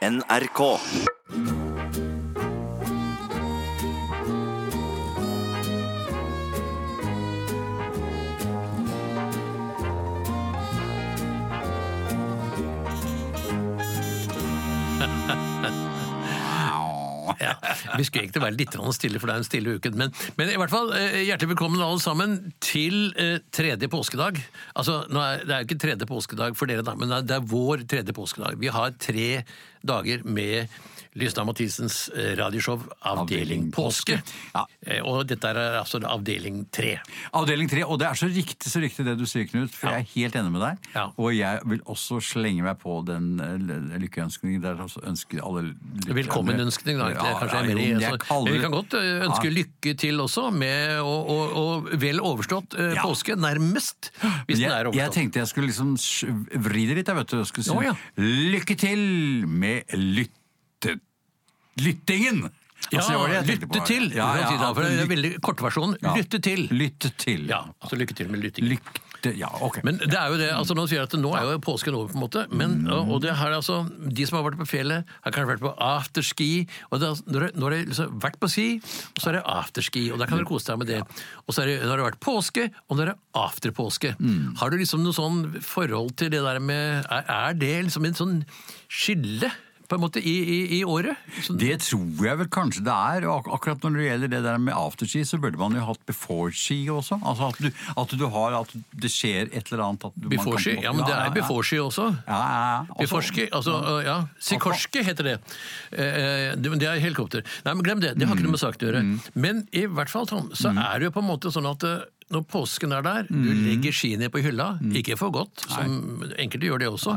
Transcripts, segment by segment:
NRK. Ja, Vi skulle egentlig være litt stille, for det er en stille uke. Men, men i hvert fall, eh, hjertelig velkommen alle sammen til eh, tredje påskedag. Altså, er, Det er jo ikke tredje påskedag for dere, da, men det er vår tredje påskedag. Vi har tre dager med Lysna Mathisens eh, radioshow Avdeling påske. Ja. Eh, Og dette er altså avdeling tre. Avdeling tre, og det er så riktig så riktig det du sier, Knut, for Ja. jeg er helt enig med deg. Ja. Og jeg vil også slenge meg på den eh, lykkeønskningen der også ønsker alle lykke Velkommenønskning, da. Ja, kanskje jeg er mer jeg Altså, kaller- vi kan godt eh, ønske lykke til også, med og, og, og vel overstått eh, påske, nærmest. Hvis den er overstått. jeg tenkte jeg skulle liksom vri det litt, jeg vet du. Jeg skulle si oh, lykke til med lytte... lyttingen! Ja, Altså, det det på. lytte til! Ja, ja, ja, for det er veldig kortversjon. ja. Lytte til! Lytte til. Ja, altså lykke til med lytting. Lykte, ja, ok. Men det er jo det, altså nå sier at nå er jo påsken over, på en måte. Men, Mm. og, det her, altså, De som har vært på fjellet, har kanskje vært på afterski. og det, Nå Når de når liksom vært på ski, og så er det afterski, og da kan dere kose deg med det. Og så er det, det har vært påske, og det er afterpåske. Mm. Har du liksom noe sånn forhold til det der med Er, er det liksom en sånn skille, på en måte, i, i, i året? Så... Det tror jeg vel kanskje det er. ak akkurat når det gjelder det der med afterski, så burde man jo hatt before-ski også. Altså at du, at du har At det skjer et eller annet at du, man kan Ja, men det er beforski også. Ja, ja, ja. Altså, Beforski, altså, ja, Sikorski heter det. Eh, det. Er helikopter. Nei, men glem det, det har ikke noe med saken å gjøre. Men i hvert fall, Tom, så er det jo på en måte sånn at eh, når påsken er der, du legger skiene på hylla, ikke for godt, som enkelte gjør det også,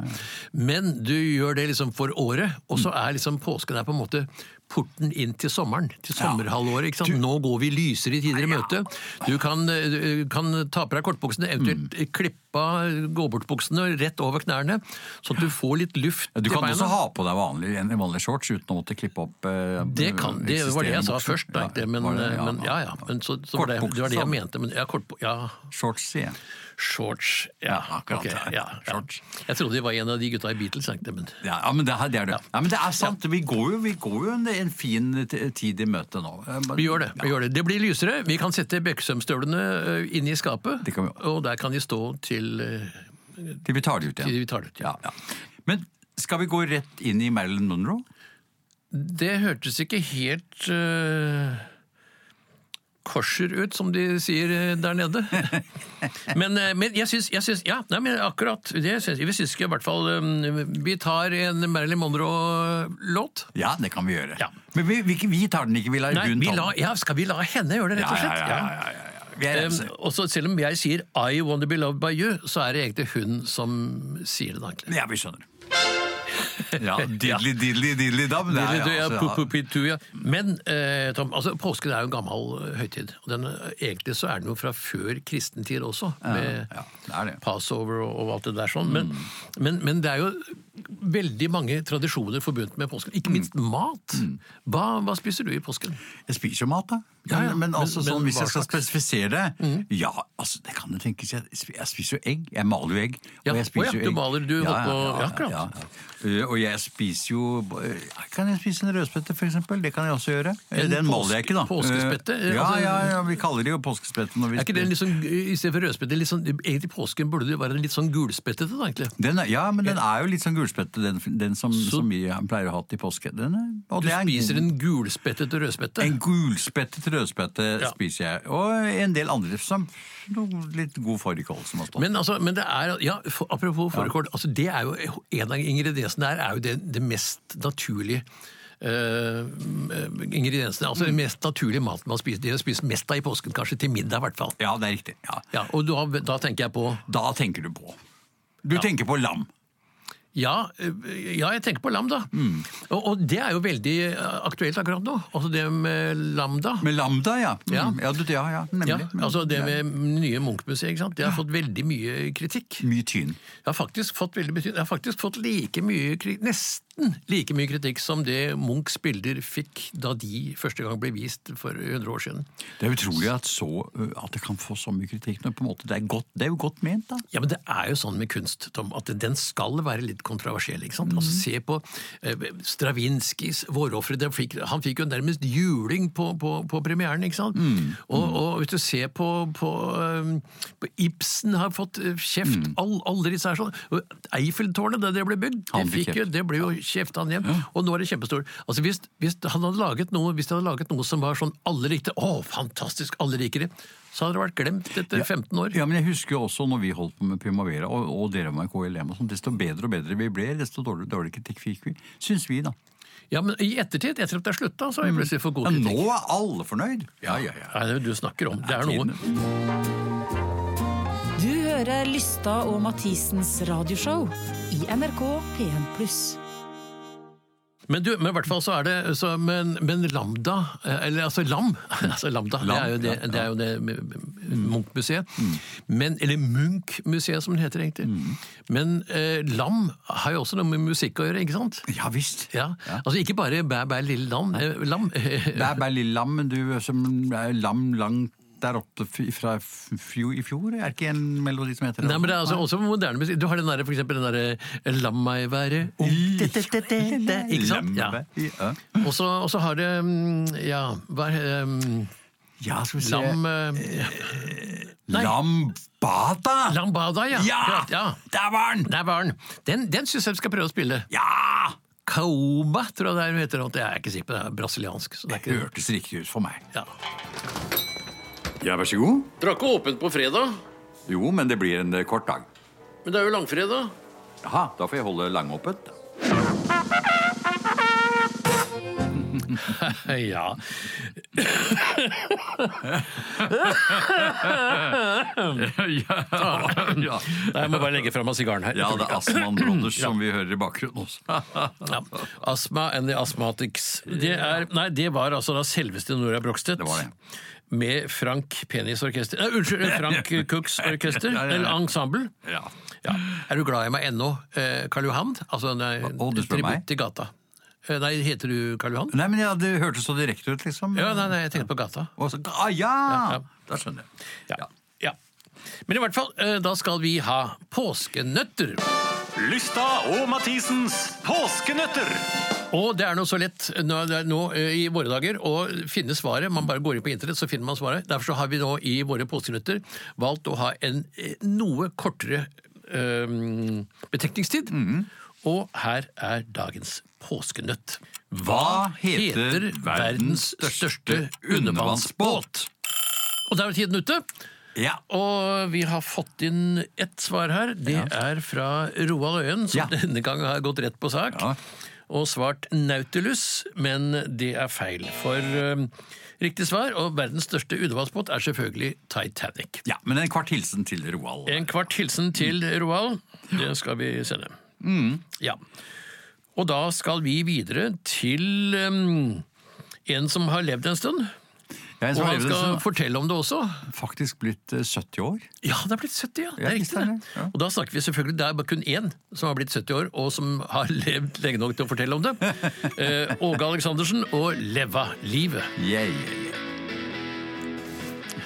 men du gjør det liksom for året, og så er liksom påsken er på en måte porten inn til sommeren, til sommerhalvåret. sant? Nå går vi lysere tider i møte. Du kan, eh, kan ta på deg kortbuksene, eventuelt klippe av gå-bort-buksene rett over knærne, sånn at du får litt luft Ja, Du til kan også ha på deg vanlig, en vanlig shorts uten å måtte klippe opp eh, Det, kan, det var det jeg sa først, bukser. egentlig, men, var det? men ja ja. Men så, så var det, det var det jeg mente. Men ja, kort, ja, Shorts, igjen. Shorts. Ja, akkurat, Okay, ja. ja. Jeg trodde de var en av de gutta i Beatles, men Ja, men det, er- det er det. Men det er sant. Vi går jo, vi går jo en, en fin tid i møte nå. Eh, men- vi gjør det. vi gjør Det Det blir lysere. Vi kan sette Bekkesømstøvlene øh, inne i skapet, Det kan vi og der kan de stå til Til vi tar det ut igjen. til vi tar det ut. Ja, ja. Men skal vi gå rett inn i Marilyn Monroe? Det hørtes ikke helt øh, korser ut, som de sier øh, der nede. men, øh, men jeg syns, jeg syns Ja, nei, men akkurat det syns. Vi syns ikke i hvert fall øh, Vi tar en Marilyn Monroe-låt. Ja, det kan vi gjøre. Ja. Men vi, vi, vi tar den ikke, vi lar hun ta den. ja, skal vi la henne gjøre det, rett og slett? ja, ja, ja, ja, Um, rause. og så selv om jeg sier 'I wanna be loved by you', så er det egentlig hun som sier det. egentlig. Ja, vi skjønner. Ja, diddly, diddly, diddly dam. det er ja, altså- ja. Men eh, Tom, altså, påsken er jo en gammel eh, høytid. og den, eh, Egentlig så er den jo fra før kristen tid også, med ja, det det. passover og, og alt det der sånn. Men, men, men det er jo veldig mange tradisjoner forbundet med påsken. Ikke minst mat. Hva, hva spiser du i påsken? Jeg spiser jo mat, da. Men, Ja, ja, men, men- altså, men sånn, hvis jeg skal? Mm. spesifisere det Ja, altså, det kan det tenkes Jeg, spiser jo egg. Jeg maler jo egg. Ja, og jeg å spiser ja, jo du maler, du holdt på- ja, akkurat. Uh, Og jeg spiser jo uh, Kan jeg spise en rødspette, for eksempel? Det kan jeg også gjøre. Uh, En Den maler jeg ikke, da. påskespette? Ja, Altså- ja, ja, vi kaller det jo påskespette. Når vi Er ikke det litt sånn, I stedet for rødspette, litt sånn, egentlig påsken burde det være litt sånn gulspettete, da, egentlig. den er, ja, men den er jo litt sånn gulspette, den, den som, Så- som vi pleier å ha til påske. Den Du er en spiser god- en gulspettet rødspette. En gulspettet rødspette Ja. spiser jeg, og en del andre som litt god fårikål som har stått. Men, altså, men det er, ja, for, apropos fårikål, altså, det er jo, en av ingrediensene der er jo det, det mest naturlige Uh, ingrediensene, altså den mest naturlige maten man spiser. Det spises mest av i påsken, kanskje til middag i hvert fall. Ja, det er riktig. Ja. Ja, og da, da tenker jeg på Da tenker du på Du tenker på lam. Ja, eh, ja, jeg tenker på Lambda. Mm. Og, og det er jo veldig eh, aktuelt akkurat nå. Altså det med lambda. Med lambda, ja. Mm. Ja. Ja, du, ja, ja nemlig. Ja, altså Det med nye Munch-museet, ikke sant? det har fått veldig mye kritikk. Mye tyn. Jeg har faktisk fått veldig mye tyn. Jeg har faktisk fått like mye kritikk, nesten nesten like mye kritikk som det Munchs bilder fikk da de første gang ble vist for 100 år siden. Det er utrolig at, så, uh, at det kan få så mye kritikk Men på en måte det er, godt, det er jo godt ment, da. Ja, men det er jo sånn med kunst, Tom, at den skal være litt kontroversiell. ikke sant? Altså, Se på eh, Stravinskijs 'Vårofre'. Han fikk jo nærmest juling på, på, på premieren, ikke sant? Og, og hvis du ser på, på, eh, Ibsen har fått kjeft. kjeft, all, alle disse her sånn. Eiffeltårnet, da det ble bygd, det, fikk fikk jo, det ble jo kjefta han hjem. Og nå er det kjempestort. Altså hvis, hvis han hadde laget noe hvis de hadde laget noe som var sånn alle likte, å, fantastisk, alle liker det, så hadde det vært glemt etter 15 år. Ja, men jeg husker jo også når vi holdt på med Primavera, og, og dere med KLM, og sånn, desto bedre og bedre vi ble, desto dårlig, dårlig kritikk fikk vi. Syns vi, da. Ja, men i ettertid, etter at det er slutta, så har vi plutselig fått god Ja, nå er alle fornøyd! Ja, ja, ja. Nei, det er det du snakker om. Det er noe. Du hører Lysta og Mathisens radioshow i NRK P1+. Men, du, men i hvert fall så er det så, men, men Lambda, eh, eller altså Lam altså Lambda, det er jo det, det, er jo det Munch-museet. Men, eller Munch-museet, som det heter egentlig. Men eh, Lam har jo også noe med musikk å gjøre, ikke sant? Ja visst. Ja, altså Ikke bare bæ, bæ, lille lam. Eh, lam. Er bare lille lam, men du som er lam langt der oppe fra fjor, i fjor? Er det ikke en melodi som heter det? Nei, men det er altså også moderne musikk. Du har den derre, for eksempel den derre La meg være ung Ikke sant? Ja. Og så har det mm, Ja, hva er mm, ja, skal vi se Lam Uh, Nei. Lambada! Lambada, ja. Ja! Klart, ja. Der var den! Der var den. Den, den syns jeg vi skal prøve å spille. Ja! Kaoba, tror jeg det er heter. Det er ikke sikker på, det er brasiliansk. Så det ikke... Hørtes riktig ut for meg. Ja. Ja, vær så god. Dere har ikke åpent på fredag, Jo, men det blir en eh, kort dag. men det er jo langfredag. Jaha, da får jeg holde langåpent. Ja. ja, ja. Nei, Jeg må bare legge fra meg sigaren her. ja, det er Asman Brothers som vi hører i bakgrunnen også. Ja. Astma and the Asthmatics. Det, er, nei, det var altså da selveste Nora Brogstedt. Det var det. Med Frank Penis Orkester Nei, Unnskyld, Frank Cooks Orkester. Ja, ja. Eller ensemble. Ja. Ja. Er du glad i meg ennå, eh, Karl Johan? Altså, nei, Å, du spør meg? til gata. Eh, Nei, heter du Karl Johan? Nei, men ja, Det hørtes så direkte ut, liksom. Ja, nei, nei, jeg tenkte på gata. Også, ah, ja! Ja, ja. Da skjønner jeg. Ja. ja. Men i hvert fall, eh, da skal vi ha påskenøtter. Lysta og Mathisens påskenøtter. Og det er noe så lett nå, nå eh, i våre dager å finne svaret. Man bare går inn på internett, så finner man svaret. Derfor så har vi nå i våre påskenøtter valgt å ha en eh, noe kortere eh, betenkningstid. Og her er dagens påskenøtt. Hva heter verdens største undervannsbåt? Og der er tiden ute. Ja. Og vi har fått inn ett svar her. Det er fra Roald Øyen, som Ja. denne gang har gått rett på sak. Ja. Og svart Nautilus, men det er feil. For uh, riktig svar, og verdens største undervannsbåt, er selvfølgelig Titanic. ja, Men en kvart hilsen til Roald. En kvart hilsen til Roald. Det skal vi sende. Ja. Og da skal vi videre til um, en som har levd en stund. Og han skal fortelle om det også. faktisk blitt eh, 70 år. Ja, det er blitt 70, ja. Det er riktig. det. ja. Og da snakker vi selvfølgelig, det er bare kun én som har blitt 70 år, og som har levd lenge nok til å fortelle om det. Eh, Åge Aleksandersen og Leva livet. Yeah, yeah, yeah.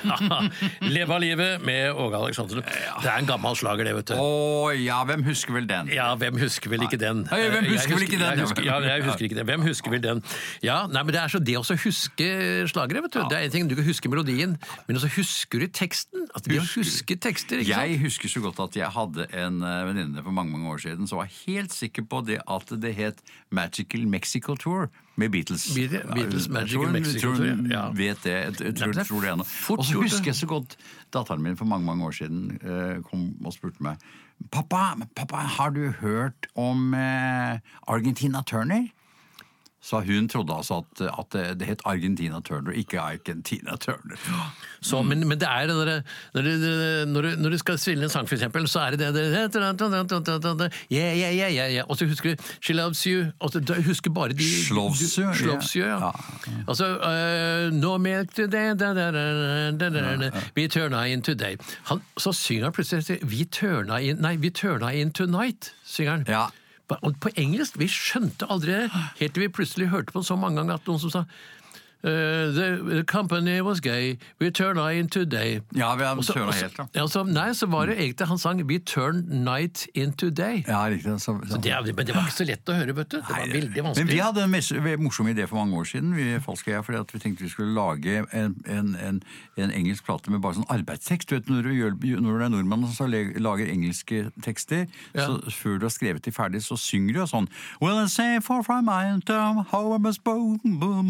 Leva livet med Åge Aleksandersen. Det er en gammel slager, det, vet du. Å ja, hvem husker vel den? Ja, hvem husker vel ikke den? Nei, hvem husker, husker vel ikke den? Jeg husker, ja, jeg husker ikke den. Hvem husker vel den? Ja, nei, men Det er så det å huske slagere, vet du. Det er en ting, Du kan huske melodien, men også husker du teksten. Altså, det å Husker. huske tekster, ikke sant? Jeg husker så godt at jeg hadde en eh, venninne for mange mange år siden som var helt sikker på det at det het Magical Mexico Tour med Beatles. Beatles- Beatles Magic in Mexico tror hun ja. Vet det. Jeg, tror, det tror det ennå. Og så husker jeg så godt datteren min for mange mange år siden eh, kom og spurte meg Pappa, pappa har du hørt om eh, Argentina Turner? Så hun trodde altså at, at det- det het Argentina Turner, ikke Argentina Turner. Så, men, men det er det når, du- når, du- når du skal spille en sang, for eksempel, så er det det det yeah, yeah, yeah. Og så husker du She Loves You. Og så, du husker bare de Sloves you. Sloves you, ja. Altså uh, No milk today da, da, da, da, da, da, We turna in today. Han, så synger han plutselig Vi turna in Nei, We turna in tonight, synger han. Ja. På engelsk Vi skjønte aldri helt til vi plutselig hørte på så mange ganger at noen som sa eh, the, the company was gay, we turn night into day. Ja, vi og så- helt. Ja, Altså, nei, så var det egentlig han sang We turn night into day. Ja, riktig. Så, så. Det, er- men det var ikke så lett å høre, vet du. Det var Nei, veldig Men vi hadde en mes- morsom idé for mange år siden, vi Falsk og jeg, fordi vi tenkte vi skulle lage en, en, en, en engelsk plate med bare sånn arbeidstekst. Du vet, når du, gjør, når du er nordmann le- lager engelske tekster, Ja. så før du har skrevet de ferdig, så synger du jo sånn Well, I say for from my term, how I must boom, boom,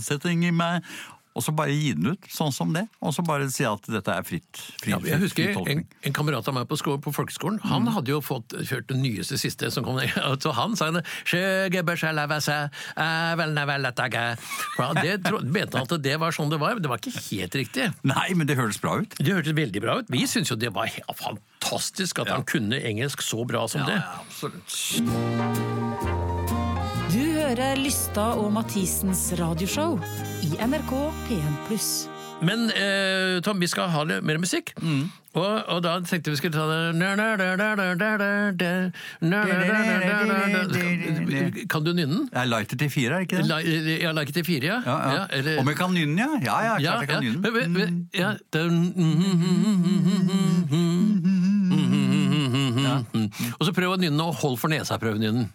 setting i meg. Og så bare gi den ut, sånn som det. Og så bare si at dette er fritt. fritt Ja, jeg husker fritt en, en kamerat av meg på, skole, på folkeskolen. Han hadde jo fått hørt det nyeste siste som kom. Så han sa det mente han at det var sånn det var, men det var ikke helt riktig. Nei, men det hørtes bra ut. Det hørtes veldig bra ut. Vi syntes jo det var fantastisk at han kunne engelsk så bra som det. absolutt. Du hører Lysta og Mathisens radioshow i NRK P1+. Men eh, Tom, vi skal ha litt mer musikk. Og, og da tenkte vi skulle ta det Kan du nynne den? Det er lighter til fire, er ikke det? La- Ja, like til fire, ja. Ja, ja. Ja, eller- Om jeg kan nynne, ja? Ja, ja, klart jeg kan nynne. Ja. den- Og så prøv å nynne, og hold for nesa. Prøv å nynne.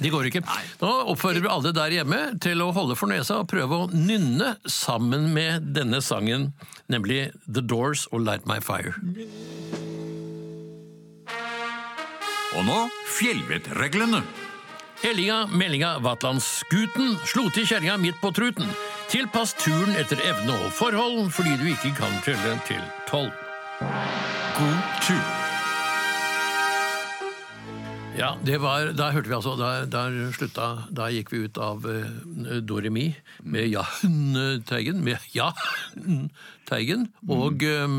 Det går ikke. Nå oppfører vi alle der hjemme til å holde for nesa og prøve å nynne sammen med denne sangen, nemlig The Doors og Light My Fire. Og nå fjellvettreglene. Hellinga, meldinga, Vatlandsguten slo til kjerringa midt på truten. Tilpass turen etter evne og forhold, fordi du ikke kan telle til tolv. God tur. Ja, det var, da hørte vi altså, da, der slutta, da gikk vi ut av uh, Doremi med Jahn-teigen, med Jahn Teigen og um,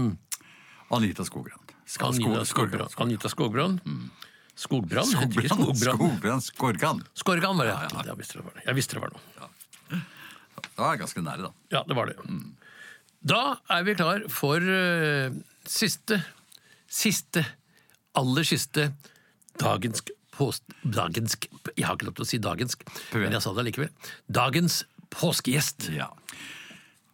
Anita Skogran. Ska- Anita Skog- Skogbrann. Anita Skogbrann. Skogbrann? ikke Skogran. Skogbrann. Skogran. Skorgan. Skorgan var det, ja. Jeg visste det var det. Jeg visste det var noe. Det var ganske nære, da. Ja, det var det. Da er vi klar for uh, siste, siste, aller siste dagens post... Dagens Jeg har ikke lov til å si dagensk, men jeg sa det likevel. Dagens påskegjest. Ja.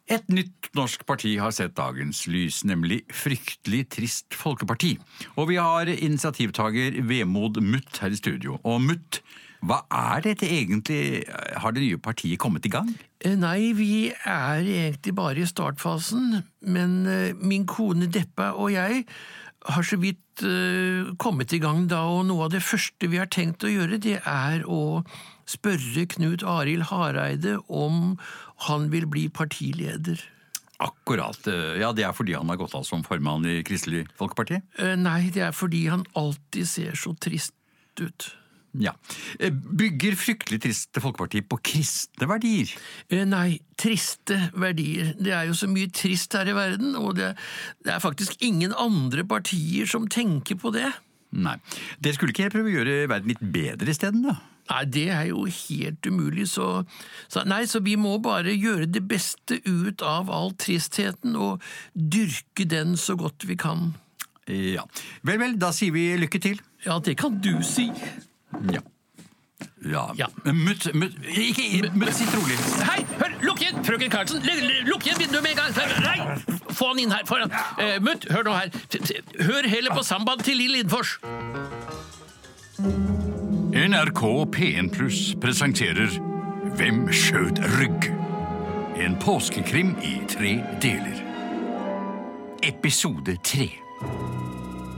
Et nytt norsk parti har sett dagens lys, nemlig Fryktelig trist folkeparti. Og vi har initiativtaker Vemod Mutt her i studio. Og Mutt, hva er dette egentlig? Har det nye partiet kommet i gang? Eh, Nei, vi er egentlig bare i startfasen, men eh, min kone Deppa og jeg har så vidt eh, kommet i gang da, og noe av det første vi har tenkt å gjøre, det er å spørre Knut Arild Hareide om han vil bli partileder. Akkurat. eh, Ja, det er fordi han har gått av som formann i Kristelig Folkeparti? Uh, Nei, det er fordi han alltid ser så trist ut. Ja. Eh, Bygger Fryktelig triste folkeparti på kristne verdier? Eh, Nei, triste verdier. Det er jo så mye trist her i verden, og det, det er faktisk ingen andre partier som tenker på det. Nei. Dere skulle ikke prøve å gjøre verden litt bedre isteden, da? Nei, det er jo helt umulig, så, så Nei, så vi må bare gjøre det beste ut av all tristheten og dyrke den så godt vi kan. Ja. Vel, vel, da sier vi lykke til. Ja, det kan du si. Ja. Ja. Ja. Mutt, mutt, ikke Mutt, sitt rolig. Hei, hør, lukk igjen! Frøken Karlsen, lukk igjen vinduet med en gang! Nei, få han inn her. Foran. Uh, Mutt, hør nå her. Hør heller på samband til Lill Lindfors. NRK P1 Pluss presenterer Hvem skjøt rygg? En påskekrim i tre deler. Episode tre.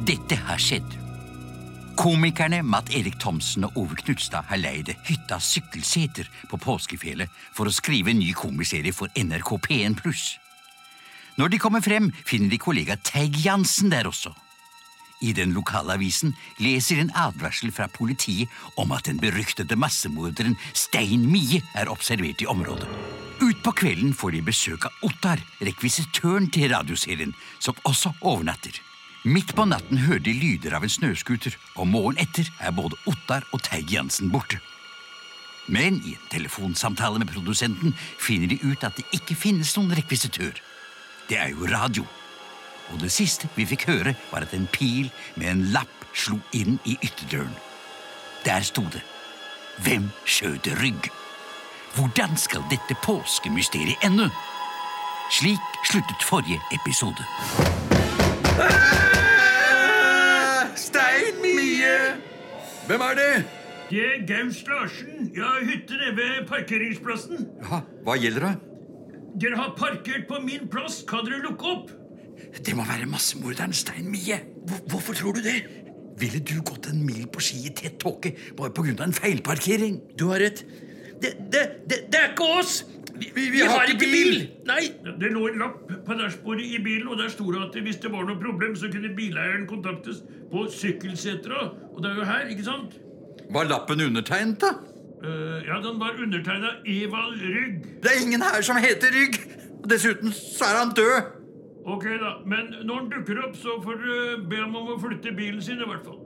Dette har skjedd. Komikerne Matt Erik Thomsen og Ove Knutstad har leid hytta Sykkelseter på påskefjellet for å skrive en ny komiserie for NRK P1 Pluss. Når de kommer frem, finner de kollega Teig Jansen der også. I den lokale avisen leser en advarsel fra politiet om at den beryktede massemorderen Stein Mie er observert i området. Utpå kvelden får de besøk av Ottar, rekvisitøren til radioserien, som også overnatter. Midt på natten hører de lyder av en snøscooter, og morgenen etter er både Ottar og Teig Jansen borte. Men i en telefonsamtale med produsenten finner de ut at det ikke finnes noen rekvisitør. Det er jo radio. Og det siste vi fikk høre, var at en pil med en lapp slo inn i ytterdøren. Der sto det Hvem skjøt rygg? Hvordan skal dette påskemysteriet ende? Slik sluttet forrige episode. Stein Mie! Hvem er det? Det er Gaust Larsen. Jeg har hytte nede ved parkeringsplassen. Ja, hva gjelder det? Dere har parkert på min plass. Kan dere lukke opp? Det må være massemorderen Stein Mie. Hvorfor tror du det? Ville du gått en mil på ski i tett tåke bare pga. en feilparkering? Du har rett. Det, det, det, det er ikke oss! Vi, vi, vi har har ikke bil! bil! Nei! Det lå en lapp på dashbordet i bilen, og der sto det at hvis det var noe problem, så kunne bileieren kontaktes på Sykkelsetra. Og det er jo her, ikke sant? Var lappen undertegnet, da? Uh, ja, den var undertegna Evald Rygg. Det er ingen her som heter Rygg! Og Dessuten så er han død! Ok, da. Men når han dukker opp, så får du be ham om å flytte bilen sin, i hvert fall.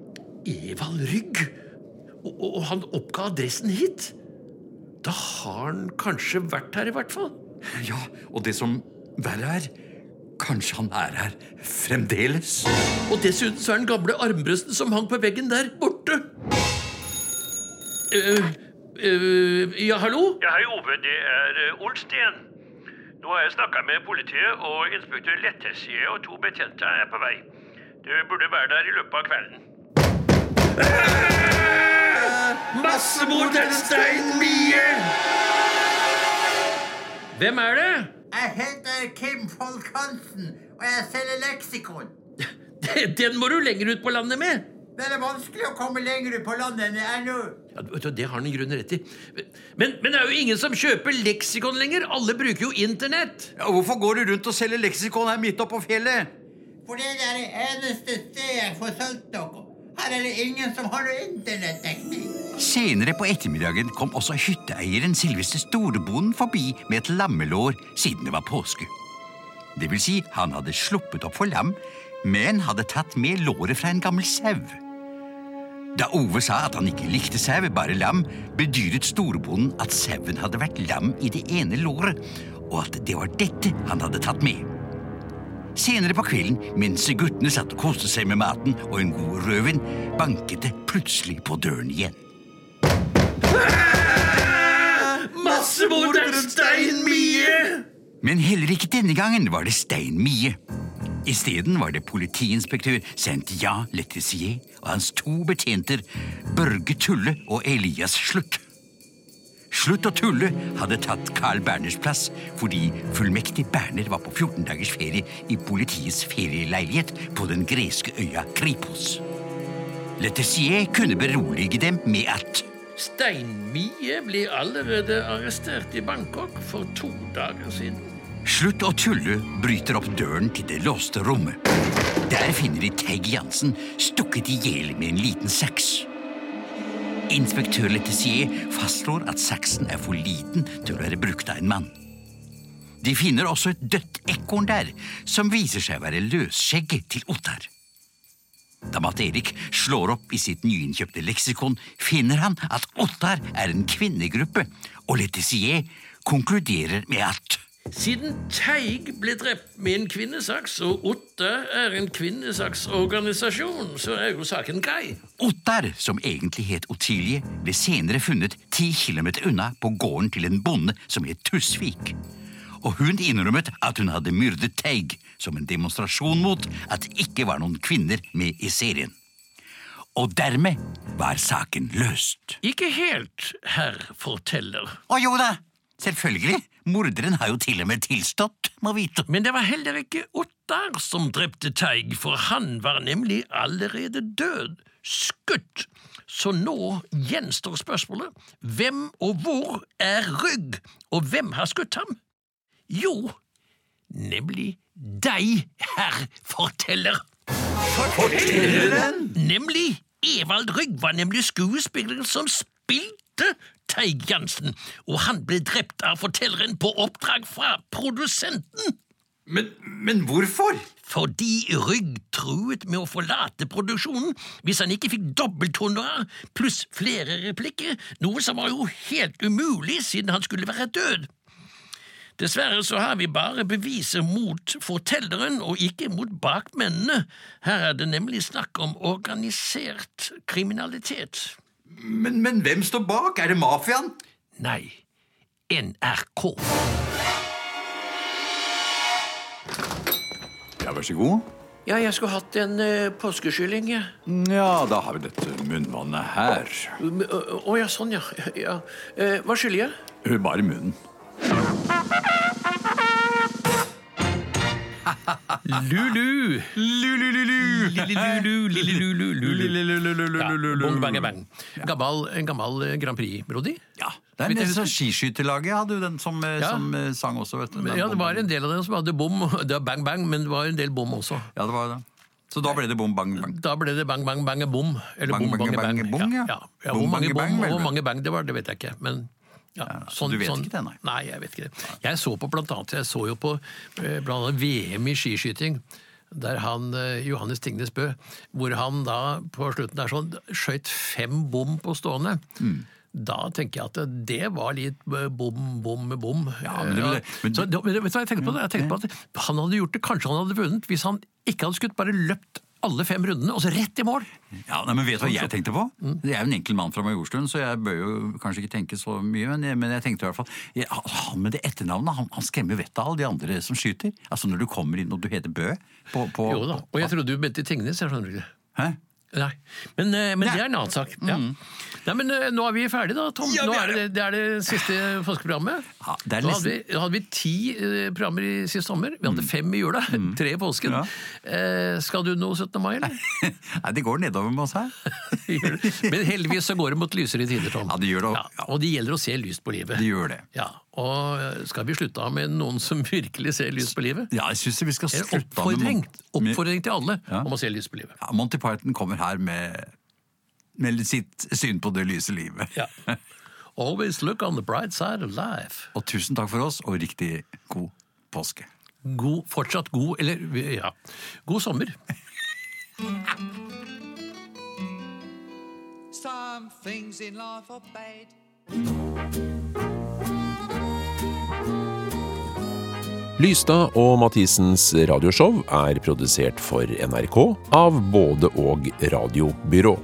Evald Rygg? Og, og, og han oppga adressen hit? Da har han kanskje vært her, i hvert fall. Ja, og det som verre er Kanskje han er her fremdeles? Og dessuten så er den gamle armbrøsten som hang på veggen der, borte. Uh, uh, ja, hallo? Ja, hei, Ove. Det er uh, Olsten. Nå har jeg snakka med politiet, og inspektør Lettesje og to betjente er på vei. Du burde være der i løpet av kvelden. Massemorderen Stein Mie! Hvem er det? Jeg heter Kim Folk Hansen, og jeg selger leksikon. Den må du lenger ut på landet med. Det er vanskelig å komme lenger ut på landet enn jeg er nå. Ja, Det har han i grunnen rett i. Men, men det er jo ingen som kjøper leksikon lenger. Alle bruker jo Internett. Ja, hvorfor går du rundt og selger leksikon her midt oppå fjellet? For det er det eneste stedet jeg får solgt noe. Her er det ingen som har internettdekning. Senere på ettermiddagen kom også hytteeieren selveste Storebonden forbi med et lammelår siden det var påske. Det vil si, han hadde sluppet opp for lam, men hadde tatt med låret fra en gammel sau. Da Ove sa at han ikke likte sau, bare lam, bedyret storbonden at sauen hadde vært lam i det ene låret, og at det var dette han hadde tatt med. Senere på kvelden, mens guttene satt og koste seg med maten og en god rødvin, banket det plutselig på døren igjen. Massemorderen Stein Mie! Men heller ikke denne gangen var det Stein Mie. Isteden var det politiinspektør Saint-Ja Letizier og hans to betjenter Børge Tulle og Elias Slutt. Slutt og Tulle hadde tatt Carl Berners plass fordi fullmektig Berner var på 14 dagers ferie i politiets ferieleilighet på den greske øya Kripos. Letessier kunne berolige dem med at Stein Mie ble allerede arrestert i Bangkok for to dager siden. Slutt og Tulle bryter opp døren til det låste rommet. Der finner de Teg Jansen stukket i hjel med en liten saks. Inspektør Letizier fastslår at saksen er for liten til å være brukt av en mann. De finner også et dødt ekorn der, som viser seg å være løsskjegget til Ottar. Da Matt Erik slår opp i sitt nyinnkjøpte leksikon, finner han at Ottar er en kvinnegruppe, og Letizier konkluderer med at Siden Teig ble drept med en kvinnesaks, og Otter er en kvinnesaksorganisasjon, så er jo saken grei. Ottar, som egentlig het Otilie, ble senere funnet ti kilometer unna på gården til en bonde som het Tusvik. Og hun innrømmet at hun hadde myrdet Teig som en demonstrasjon mot at det ikke var noen kvinner med i serien. Og dermed var saken løst. Ikke helt, herr forteller. Å jo da, selvfølgelig. Morderen har jo til og med tilstått, må vite. Men det var heller ikke Ottar som drepte Teig, for han var nemlig allerede død, skutt. Så nå gjenstår spørsmålet hvem og hvor er Rygg, og hvem har skutt ham? Jo, nemlig deg, herr forteller. Fortelleren? Nemlig Evald Rygg var nemlig skuespilleren som spilte Teig Jansen, og han ble drept av fortelleren på oppdrag fra produsenten. Men, men hvorfor? Fordi Rygg truet med å forlate produksjonen hvis han ikke fikk dobbelthonorar pluss flere replikker, noe som var jo helt umulig siden han skulle være død. Dessverre så har vi bare beviser mot fortelleren og ikke mot bakmennene. Her er det nemlig snakk om organisert kriminalitet. Men, men hvem står bak? Er det mafiaen? Nei, NRK. Ja, vær så god. Ja, jeg skulle hatt en uh, påskeskylling. jeg. Ja, da har vi dette munnvannet her. Å å, ja, sånn, ja. ja. Eh, hva skylder jeg? Bare munnen. Lulu! Lulu-lulu! Lille-lulu-lille-lulu-lulu. Ja, bong, bang, bang. Gammel, en gammel eh, Grand Prix-melodi. Ja, det er en del sånn skiskytterlaget hadde jo den som, eh, Ja. som eh, sang også, vet du. Ja, det var en del av dem som hadde bom. Det var bang, bang, men det var en del bom også. Ja, det var det. Så da ble det bom, bang, bang. Da ble det bang, bang, bang, bom. Eller Bang, bom, bang, bang, bang. bang, bang. ja. ja. ja Bom, hvor mange bang, og hvor mange bang det var, det vet jeg ikke. Men ja, så du vet ikke det, nei? Nei, jeg vet ikke det. Jeg så på blant annet, jeg så jo på eh, blant annet VM i skiskyting. Der han, eh, Johannes Tingnes Bø, hvor han da på slutten der sånn skjøt fem bom på stående. Mm. Da tenker jeg at det var litt eh, bom, bom, bom. Ja, men det- men- så, vet du hva jeg tenkte på? Jeg tenkte på at Han hadde gjort det kanskje han hadde vunnet hvis han ikke hadde skutt, bare løpt alle fem rundene, og så rett i mål. Ja, nei, men Vet du hva jeg tenkte på? Mm. Jeg er jo en enkel mann fra Majorstuen, så jeg bør jo kanskje ikke tenke så mye. Men jeg, men jeg tenkte i hvert fall jeg, Han med det etternavnet han, han skremmer vettet av alle de andre som skyter. Altså Når du kommer inn og du heter Bø på, på Jo da, og jeg trodde du mente Tingnes, jeg skjønner ikke. Hæ? Nei, Men, eh, men det er en annen sak. Ja. Nei, men eh, Nå er vi ferdige, da, Tom. Mm. Ja, nå er det, det er det siste påskeprogrammet. Ja, er hadde vi, hadde vi ti eh, programmer i sist sommer. Vi hadde fem i jula, tre i påsken. Mm. Eh, skal du noe 17. mai, eller? Nei, det går nedover med oss her. Men heldigvis så går det mot lysere tider, Tom. Ja, det gjør det. Ja, og det gjelder å se lyst på livet. Det gjør det. Ja, og Skal vi slutte av med noen som virkelig ser lys på livet? Ja, jeg synes vi skal slutte av med oppfordring, med- oppfordring til alle Ja. om å se lys på livet. Ja, Monty Python kommer her med, med sitt syn på det lyse livet. Ja. Always look on the bright side of life. Og tusen takk for oss, og riktig god påske. God, fortsatt god, eller ja, god sommer. Some things in life are bad. Lystad og Mathisens radioshow er produsert for NRK av både og radiobyrå.